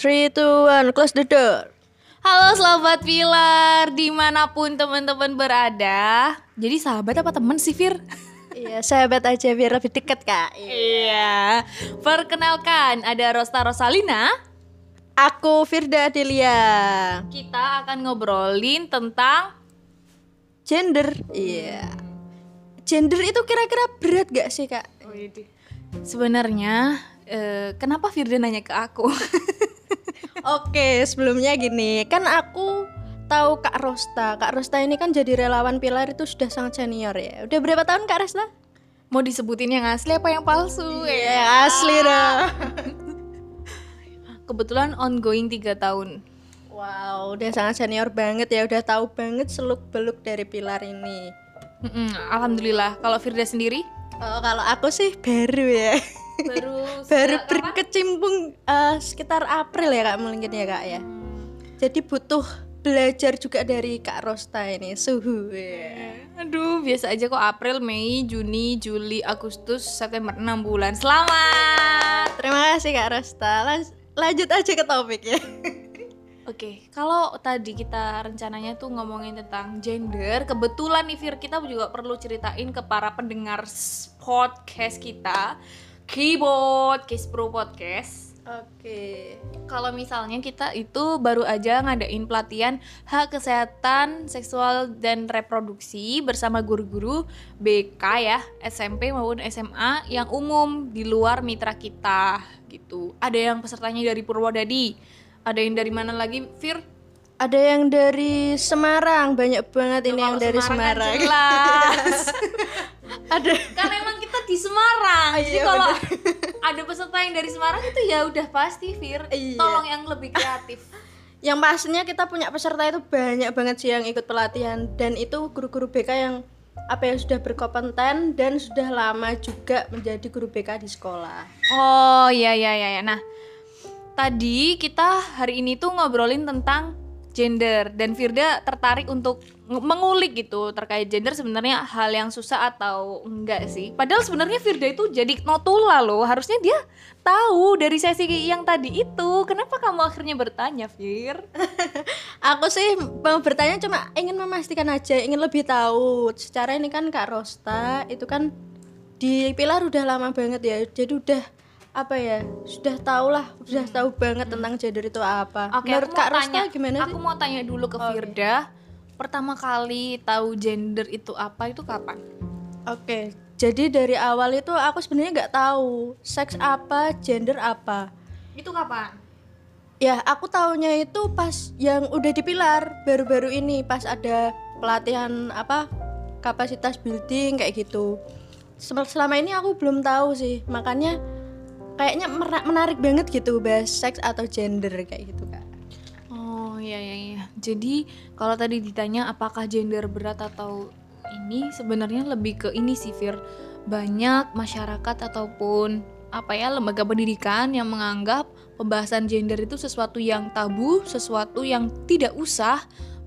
Three, two, one, close the door. Halo sahabat Pilar, di mana pun teman-teman berada. Jadi sahabat apa teman sih Fir? Iya, sahabat aja biar lebih deket kak. Iya. Perkenalkan, ada Rosta Rosalina. Aku Firda Adelia. Kita akan ngobrolin tentang Gender. Iya. Gender itu kira-kira berat gak sih kak? sebenarnya eh, kenapa Firda nanya ke aku? Oke, sebelumnya gini, kan aku tahu Kak Rosta. Kak Rosta ini kan jadi relawan Pilar itu sudah sangat senior ya. Udah berapa tahun Kak Rosta? Mau disebutin yang asli apa yang palsu? Ya, asli dah. Kebetulan ongoing 3 tahun. Wow, udah sangat senior banget ya. Udah tahu banget seluk beluk dari Pilar ini. Mm-mm, Alhamdulillah. Kalau Firda sendiri? Oh, kalau aku sih baru ya. Baru baru berkecimpung eh, sekitar April ya kak mungkin ya kak ya. Jadi butuh belajar juga dari Kak Rosta ini suhu. ya. Aduh, biasa aja kok April, Mei, Juni, Juli, Agustus, September 6 bulan. Selamat. Terima kasih Kak Rosta. Lan- lanjut aja ke topik ya. Oke, kalau tadi kita rencananya tuh ngomongin tentang gender, kebetulan nih Fir kita juga perlu ceritain ke para pendengar podcast kita, Keyboard Case Pro Podcast. Oke. Kalau misalnya kita itu baru aja ngadain pelatihan hak kesehatan seksual dan reproduksi bersama guru-guru BK ya, SMP maupun SMA yang umum di luar mitra kita gitu. Ada yang pesertanya dari Purwodadi, ada yang dari mana lagi, Fir? Ada yang dari Semarang, banyak banget ini Kalau yang dari kan Semarang. jelas. Ada. kan emang kita di Semarang. Jadi Iya, kalau ada peserta yang dari Semarang itu ya udah pasti Fir. Iya. Tolong yang lebih kreatif. Yang pastinya kita punya peserta itu banyak banget sih yang ikut pelatihan dan itu guru-guru BK yang apa ya sudah berkompeten dan sudah lama juga menjadi guru BK di sekolah. Oh iya iya iya. iya. Nah, tadi kita hari ini tuh ngobrolin tentang gender dan Firda tertarik untuk mengulik gitu terkait gender sebenarnya hal yang susah atau enggak sih. Padahal sebenarnya Firda itu jadi notula loh. Harusnya dia tahu dari sesi yang tadi itu. Kenapa kamu akhirnya bertanya, Fir? Aku sih mau bertanya cuma ingin memastikan aja, ingin lebih tahu. Secara ini kan Kak Rosta itu kan di Pilar udah lama banget ya. Jadi udah apa ya? Sudah tahu lah, sudah tahu banget tentang gender itu apa. Oke, Menurut aku Kak Rosta tanya, gimana Aku sih? mau tanya dulu ke Firda. Pertama kali tahu gender itu apa itu kapan? Oke, jadi dari awal itu aku sebenarnya nggak tahu seks apa, gender apa. Itu kapan? Ya, aku taunya itu pas yang udah di Pilar baru-baru ini pas ada pelatihan apa kapasitas building kayak gitu. Sel- Selama ini aku belum tahu sih, makanya kayaknya menarik banget gitu bahas seks atau gender kayak gitu kak. Oh iya iya iya. Jadi kalau tadi ditanya apakah gender berat atau ini sebenarnya lebih ke ini sih Fir. Banyak masyarakat ataupun apa ya lembaga pendidikan yang menganggap pembahasan gender itu sesuatu yang tabu, sesuatu yang tidak usah,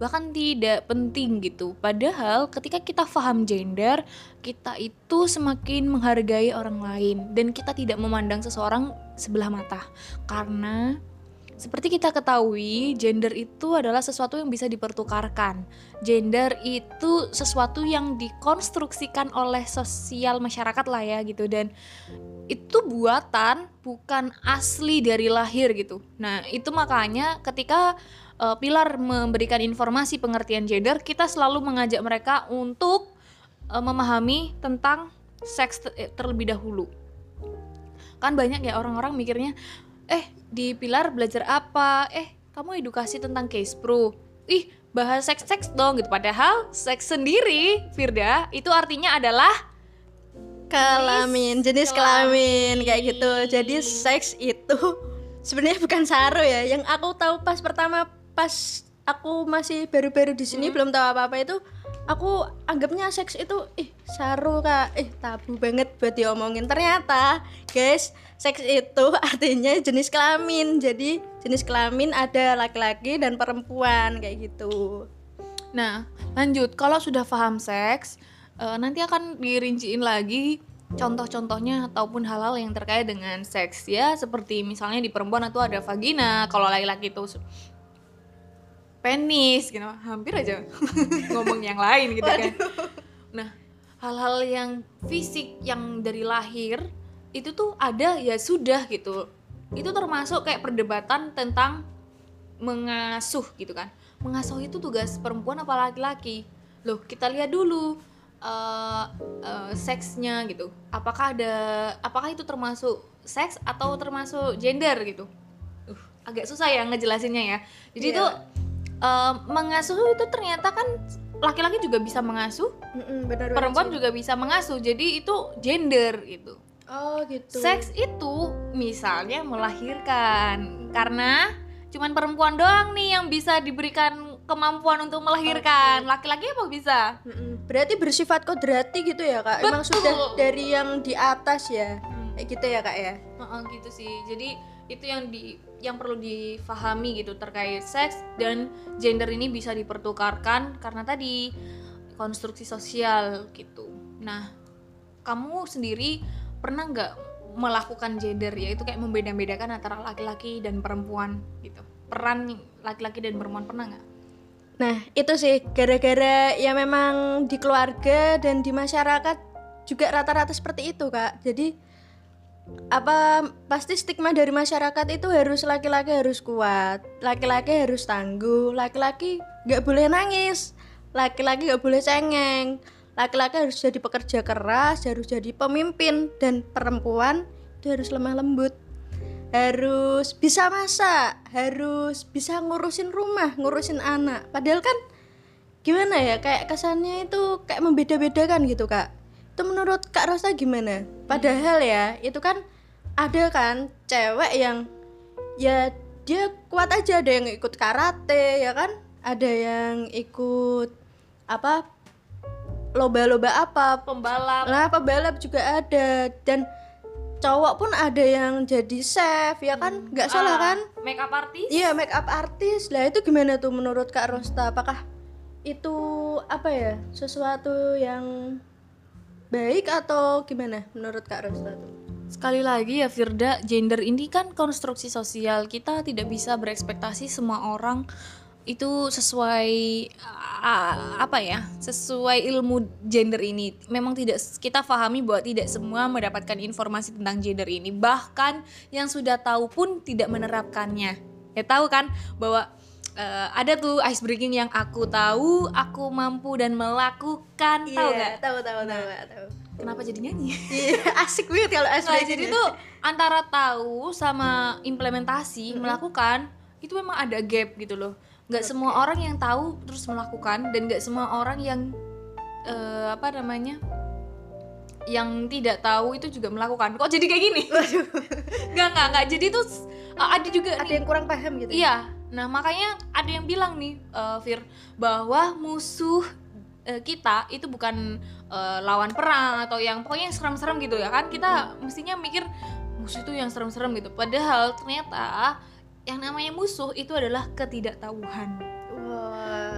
bahkan tidak penting gitu. Padahal ketika kita paham gender, kita itu semakin menghargai orang lain dan kita tidak memandang seseorang sebelah mata. Karena seperti kita ketahui, gender itu adalah sesuatu yang bisa dipertukarkan. Gender itu sesuatu yang dikonstruksikan oleh sosial masyarakat lah ya gitu dan itu buatan bukan asli dari lahir gitu. Nah, itu makanya ketika uh, Pilar memberikan informasi pengertian gender, kita selalu mengajak mereka untuk uh, memahami tentang seks te- eh, terlebih dahulu. Kan banyak ya orang-orang mikirnya, eh di Pilar belajar apa? Eh kamu edukasi tentang case pro. Ih bahas seks-seks dong gitu. Padahal seks sendiri, Firda, itu artinya adalah Kelamin, jenis kelamin kayak gitu. Jadi seks itu sebenarnya bukan saru ya. Yang aku tahu pas pertama pas aku masih baru-baru di sini belum tahu apa-apa itu aku anggapnya seks itu ih saru kak. Ih tabu banget buat diomongin. Ternyata guys seks itu artinya jenis kelamin. Jadi jenis kelamin ada laki-laki dan perempuan kayak gitu. Nah, lanjut. Kalau sudah paham seks, eh, nanti akan dirinciin lagi contoh-contohnya ataupun hal-hal yang terkait dengan seks ya. Seperti misalnya di perempuan itu ada vagina kalau laki-laki itu penis gitu. Hampir aja ngomong yang lain gitu kan. Nah hal-hal yang fisik yang dari lahir itu tuh ada ya sudah gitu. Itu termasuk kayak perdebatan tentang mengasuh gitu kan. Mengasuh itu tugas perempuan apa laki-laki? Loh kita lihat dulu eh, eh, seksnya gitu. Apakah ada apakah itu termasuk seks atau termasuk gender gitu? Uh, agak susah ya ngejelasinnya ya. Jadi Iya. itu mengasuh itu ternyata kan laki-laki juga bisa mengasuh Mm-mm, bener perempuan juga bisa mengasuh jadi itu gender gitu oh gitu Seks itu misalnya melahirkan karena cuman perempuan doang nih yang bisa diberikan kemampuan untuk melahirkan. Laki-laki apa bisa? Mm-mm. berarti bersifat kodrati gitu ya kak emang Betul. sudah dari yang di atas ya kayak gitu ya kak ya Heeh, gitu sih. Jadi itu yang di yang perlu difahami gitu terkait seks dan gender ini bisa dipertukarkan karena tadi konstruksi sosial gitu. Nah, kamu sendiri pernah nggak melakukan gender yaitu kayak membeda-bedakan antara laki-laki dan perempuan gitu? Peran laki-laki dan perempuan pernah nggak? Nah, itu sih gara-gara ya memang di keluarga dan di masyarakat juga rata-rata seperti itu, Kak. Jadi apa pasti stigma dari masyarakat itu harus laki-laki harus kuat, laki-laki harus tangguh, laki-laki nggak boleh nangis, laki-laki nggak boleh cengeng, laki-laki harus jadi pekerja keras, harus jadi pemimpin dan perempuan itu harus lemah lembut harus bisa masak, harus bisa ngurusin rumah, ngurusin anak. Padahal kan gimana ya, kayak kesannya itu kayak membeda-bedakan gitu kak. Itu menurut kak Rosa gimana? Padahal ya itu kan ada kan cewek yang ya dia kuat aja ada yang ikut karate ya kan, ada yang ikut apa lomba-lomba apa Pembalap. Nah, pebalap juga ada dan cowok pun ada yang jadi chef ya kan? nggak salah Ah, kan? Makeup artist? Iya, make up artist. Lah itu gimana tuh menurut Kak Rosta? Apakah itu apa ya? Sesuatu yang baik atau gimana menurut Kak Rosta tuh? Sekali lagi ya Firda, gender ini kan konstruksi sosial. Kita tidak bisa berekspektasi semua orang itu sesuai ah, apa ya? Sesuai ilmu gender ini. Memang tidak kita pahami bahwa tidak semua mendapatkan informasi tentang gender ini. Bahkan yang sudah tahu pun tidak menerapkannya. Ya tahu kan bahwa eh, ada tuh ice breaking yang aku tahu, aku mampu dan melakukan. Tahu nggak? Tahu tahu tahu Kak, tahu. Kenapa jadi nyanyi? Iya, asik banget kalau asik. Nah, jadi tuh antara tahu sama implementasi melakukan itu memang ada gap gitu loh. Nggak semua orang yang tahu terus melakukan dan nggak semua orang yang eh, apa namanya yang tidak tahu itu juga melakukan. Kok jadi kayak gini? Nggak nggak nggak. Jadi tuh eh, ada juga ada nih. yang kurang paham gitu. Iya. Nah makanya ada yang bilang nih eh, Fir bahwa musuh eh, kita itu bukan eh, lawan perang atau yang pokoknya yang serem-serem gitu ya kan. Kita mestinya mikir musuh itu yang serem-serem gitu. Padahal ternyata yang namanya musuh itu adalah ketidaktahuan.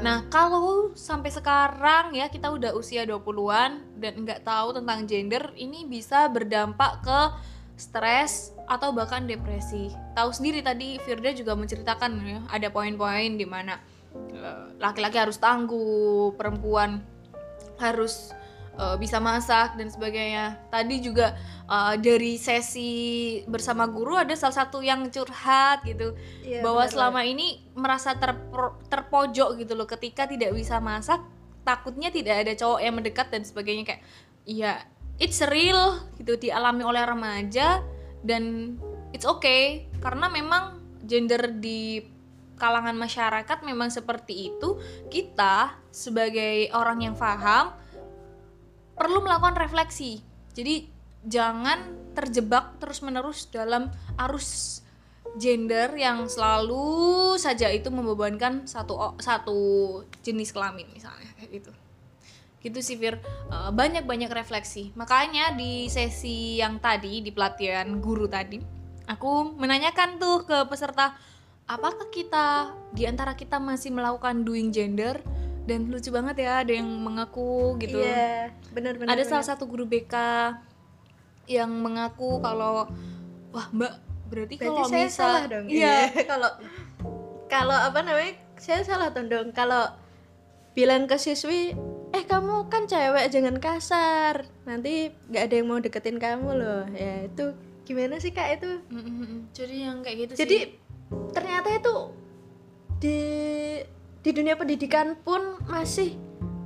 Nah, kalau sampai sekarang ya kita udah usia 20-an dan nggak tahu tentang gender, ini bisa berdampak ke stres atau bahkan depresi. Tahu sendiri tadi Firda juga menceritakan ya, ada poin-poin di mana eh, laki-laki harus tangguh, perempuan harus eh, bisa masak dan sebagainya. Tadi juga eh, dari sesi bersama guru ada salah satu yang curhat gitu Iya, bahwa benar selama ini merasa terpro- terpojok gitu loh ketika tidak bisa masak takutnya tidak ada cowok yang mendekat dan sebagainya kayak iya it's real gitu dialami oleh remaja dan it's okay. Karena memang gender di kalangan masyarakat memang seperti itu. Kita sebagai orang yang paham perlu melakukan refleksi. Jadi jangan terjebak terus menerus dalam arus gender yang selalu saja itu membebankan satu satu jenis kelamin misalnya kayak gitu gitu sih Fir. Eh, banyak-banyak refleksi. Makanya di sesi yang tadi di pelatihan guru tadi aku menanyakan tuh ke peserta apakah kita di antara kita masih melakukan doing gender? Dan lucu banget ya ada yang mengaku gitu. Iya, benar benar. ada salah satu guru BK yang mengaku kalau wah mbak berarti, berarti kalau saya misal salah dong? Iya kalau kalau apa namanya saya salah dong. Kalau bilang ke siswi eh kamu kan cewek jangan kasar. Nanti nggak ada yang mau deketin kamu loh. Ya itu gimana sih kak itu? Jadi yang kayak gitu jadi sih. ternyata itu di di dunia pendidikan pun masih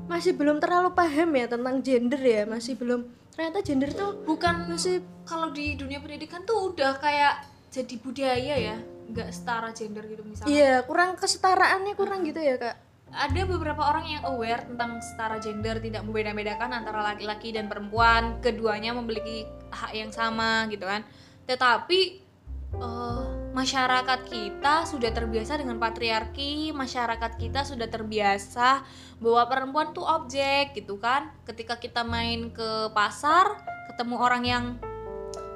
masih belum terlalu paham ya tentang gender ya. Masih belum ternyata gender tuh bukan masih kalau di dunia pendidikan tuh udah kayak jadi budaya ya. Nggak setara gender gitu misalnya. Iya kurang kesetaraannya kurang gitu ya kak ada beberapa orang yang aware tentang setara gender tidak membeda-bedakan antara laki-laki dan perempuan. Keduanya memiliki hak yang sama gitu kan. Tetapi eh, masyarakat kita sudah terbiasa dengan patriarki masyarakat kita sudah terbiasa bahwa perempuan tuh objek gitu kan. Ketika kita main ke pasar ketemu orang yang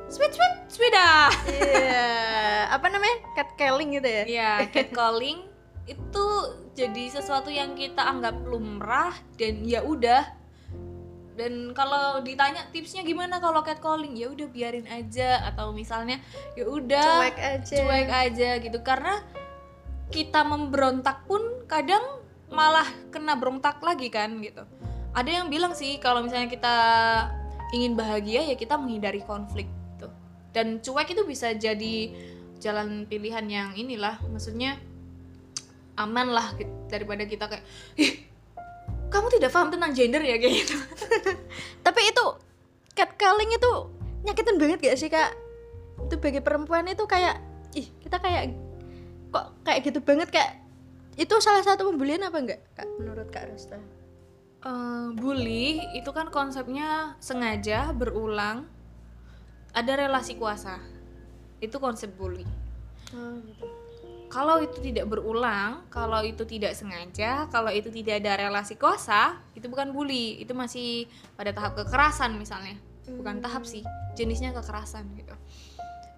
sweet sweet sweet ah iya. Apa namanya? Catcalling gitu ya? Iya, catcalling itu jadi sesuatu yang kita anggap lumrah dan ya udah. Dan kalau ditanya tipsnya gimana kalau catcalling, ya udah biarin aja atau misalnya ya udah cuek aja cuek aja gitu karena kita memberontak pun kadang malah kena berontak lagi kan gitu. Ada yang bilang sih kalau misalnya kita ingin bahagia ya kita menghindari konflik gitu. Dan cuek itu bisa jadi jalan pilihan yang inilah maksudnya aman lah daripada kita kayak ih kamu tidak paham tentang gender ya kayak gitu. tapi itu catcalling itu nyakitin banget gak sih kak? Itu bagi perempuan itu kayak ih kita kayak kok kayak gitu banget kak? Itu salah satu pembulian apa enggak kak menurut kak Resta Eh, bully itu kan konsepnya sengaja berulang ada relasi kuasa. Itu konsep bully. Oh gitu kalau itu tidak berulang kalau itu tidak sengaja kalau itu tidak ada relasi kuasa itu bukan bully itu masih pada tahap kekerasan misalnya. Bukan tahap sih jenisnya kekerasan gitu.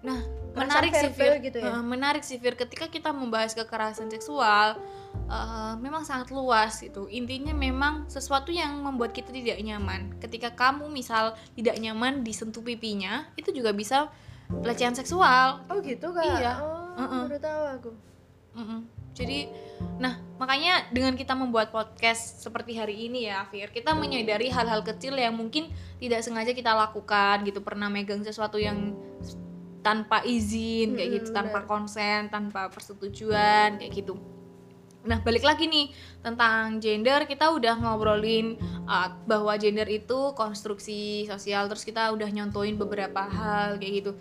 Nah menarik sih Fir gitu ya? Eh, menarik sih Fir. Ketika kita membahas kekerasan seksual eh, memang sangat luas itu. Intinya memang sesuatu yang membuat kita tidak nyaman. Ketika kamu misal tidak nyaman disentuh pipinya itu juga bisa pelecehan seksual. Oh gitu kak? Iya. oh Uh-uh. baru tahu aku Mm-mm. Jadi, nah makanya dengan kita membuat podcast seperti hari ini ya, Fir, kita menyadari hal-hal kecil yang mungkin tidak sengaja kita lakukan gitu, pernah megang sesuatu yang tanpa izin kayak gitu, Mm-mm, tanpa konsen, tanpa persetujuan kayak gitu. Nah, balik lagi nih tentang gender, kita udah ngobrolin uh, bahwa gender itu konstruksi sosial, terus kita udah nyontoin beberapa hal kayak gitu.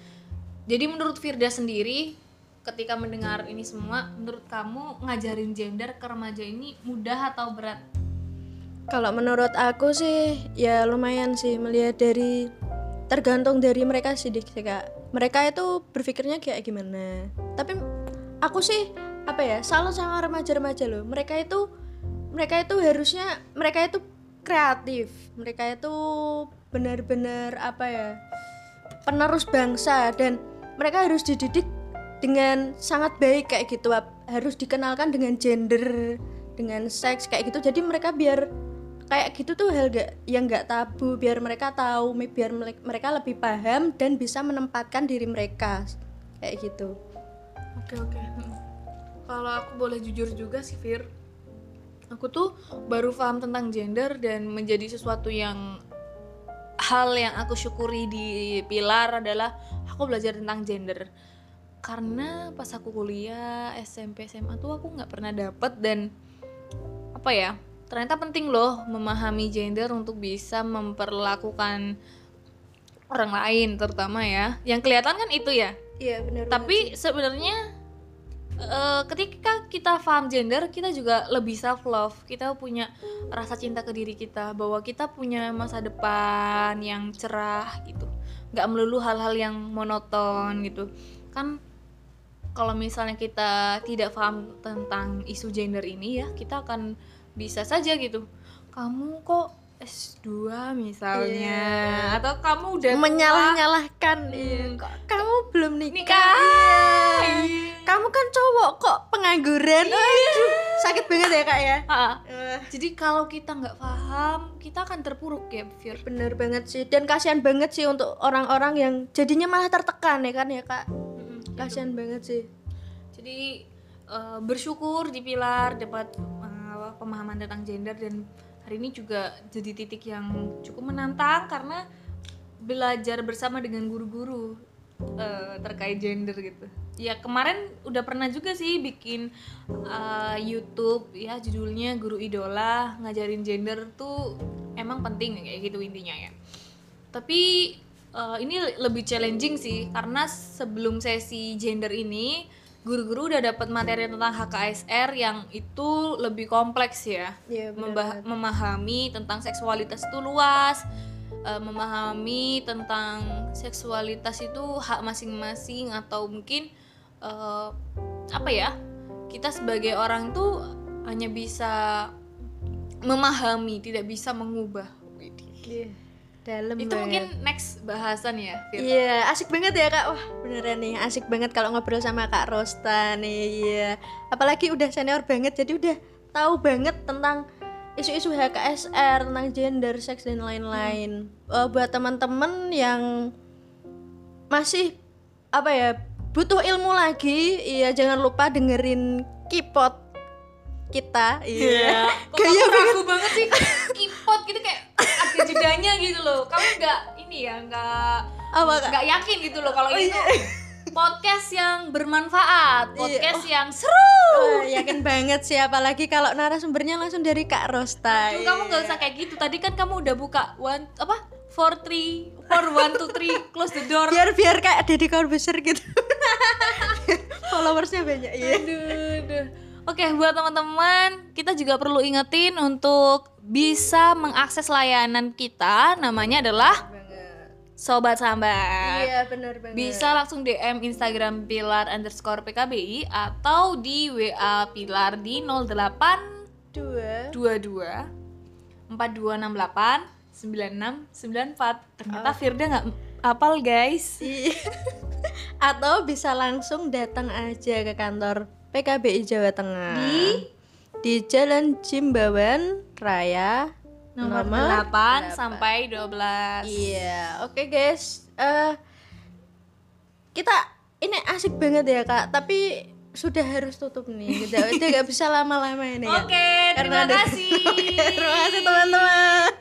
Jadi menurut Firda sendiri, ketika mendengar ini semua, menurut kamu ngajarin gender ke remaja ini mudah atau berat? Kalau menurut aku sih ya lumayan sih melihat dari tergantung dari mereka sih kak. Mereka itu berpikirnya kayak gimana. Tapi aku sih apa ya selalu sama remaja-remaja loh. Mereka itu mereka itu harusnya mereka itu kreatif. Mereka itu benar-benar apa ya penerus bangsa dan mereka harus dididik dengan sangat baik kayak gitu harus dikenalkan dengan gender dengan seks kayak gitu. Jadi mereka biar kayak gitu tuh hal gak yang nggak tabu biar mereka tahu biar mereka lebih paham dan bisa menempatkan diri mereka kayak gitu. Oke oke. Kalau aku boleh jujur juga sih Fir, aku tuh baru paham tentang gender dan menjadi sesuatu yang hal yang aku syukuri di Pilar adalah aku belajar tentang gender. Karena pas aku kuliah SMP SMA tuh aku nggak pernah dapet dan apa ya ternyata penting loh memahami gender untuk bisa memperlakukan orang lain terutama ya. Yang kelihatan kan itu ya? Iya benar tapi sebenarnya eh, ketika kita paham gender kita juga lebih self love kita punya rasa cinta ke diri kita bahwa kita punya masa depan yang cerah gitu. Nggak melulu hal-hal yang monoton gitu. Kan kalau misalnya kita tidak paham tentang isu gender ini ya kita akan bisa saja gitu. Kamu kok S2 misalnya? Atau kamu udah menyalah-nyalahkan. Iya. kok kamu belum nikah, nikah. Iya. kamu kan cowok kok pengangguran. Aduh sakit banget ya kak ya? Eh, jadi kalau kita nggak paham kita akan terpuruk ya Fir. Bener banget sih. Dan kasihan banget sih untuk orang-orang yang jadinya malah tertekan ya kan ya kak kasihan banget sih. Jadi eh, bersyukur di Pilar dapat eh, pemahaman tentang gender dan hari ini juga jadi titik yang cukup menantang karena belajar bersama dengan guru-guru eh, terkait gender gitu. Ya kemarin udah pernah juga sih bikin eh, YouTube ya judulnya guru idola ngajarin gender tuh emang penting kayak gitu intinya ya. Tapi eh, ini lebih challenging sih karena sebelum sesi gender ini guru-guru udah dapat materi tentang HKSR yang itu lebih kompleks ya. Bener Membah- memahami tentang seksualitas itu luas eh, memahami tentang seksualitas itu hak masing-masing atau mungkin eh, apa ya kita sebagai orang tuh hanya bisa memahami tidak bisa mengubah. Iya, dalam itu banget. mungkin next bahasan ya Fir. Iya, asik banget ya kak. Wah, beneran nih, asik banget kalau ngobrol sama kak Rosta nih. Iya, apalagi udah senior banget, jadi udah tahu banget tentang isu-isu HKSR, tentang gender, seks dan lain-lain. Eh, buat teman-teman yang masih apa ya butuh ilmu lagi, iya jangan lupa dengerin kipot kita. Iya. Kok kamu ragu banget sih kipot gitu kayak ada jedanya gitu loh. Kamu nggak ini ya nggak nggak yakin gitu loh kalau Oh, itu iya. podcast yang bermanfaat, Iya. podcast yang seru. Wah, yakin banget sih apalagi kalau narasumbernya langsung dari Kak Rosta. Cuma kamu nggak usah kayak gitu. Tadi kan kamu udah buka one apa four three four one two three close the door. biar biar kayak Deddy Corbuzier gitu followersnya banyak iya Aduh, aduh. Oke, buat teman-teman, kita juga perlu ingetin untuk bisa mengakses layanan kita. Namanya adalah Sobat Sambat. iya benar banget Bisa langsung DM Instagram Pilar underscore PKBI atau di WA Pilar di 08 dua 22 4268 9694. Ternyata Firda nggak apal guys. Iya. atau bisa langsung datang aja ke kantor PKBI Jawa Tengah Di? di Jalan Jimbawan Raya Nomor, nomor 8 sampai 12. Iya, oke guys. Eh kita ini asik banget ya kak, tapi sudah harus tutup nih. Kita udah gak bisa lama-lama ini. Kak. Oke, Karena terima ada- kasih. Terima kasih teman-teman.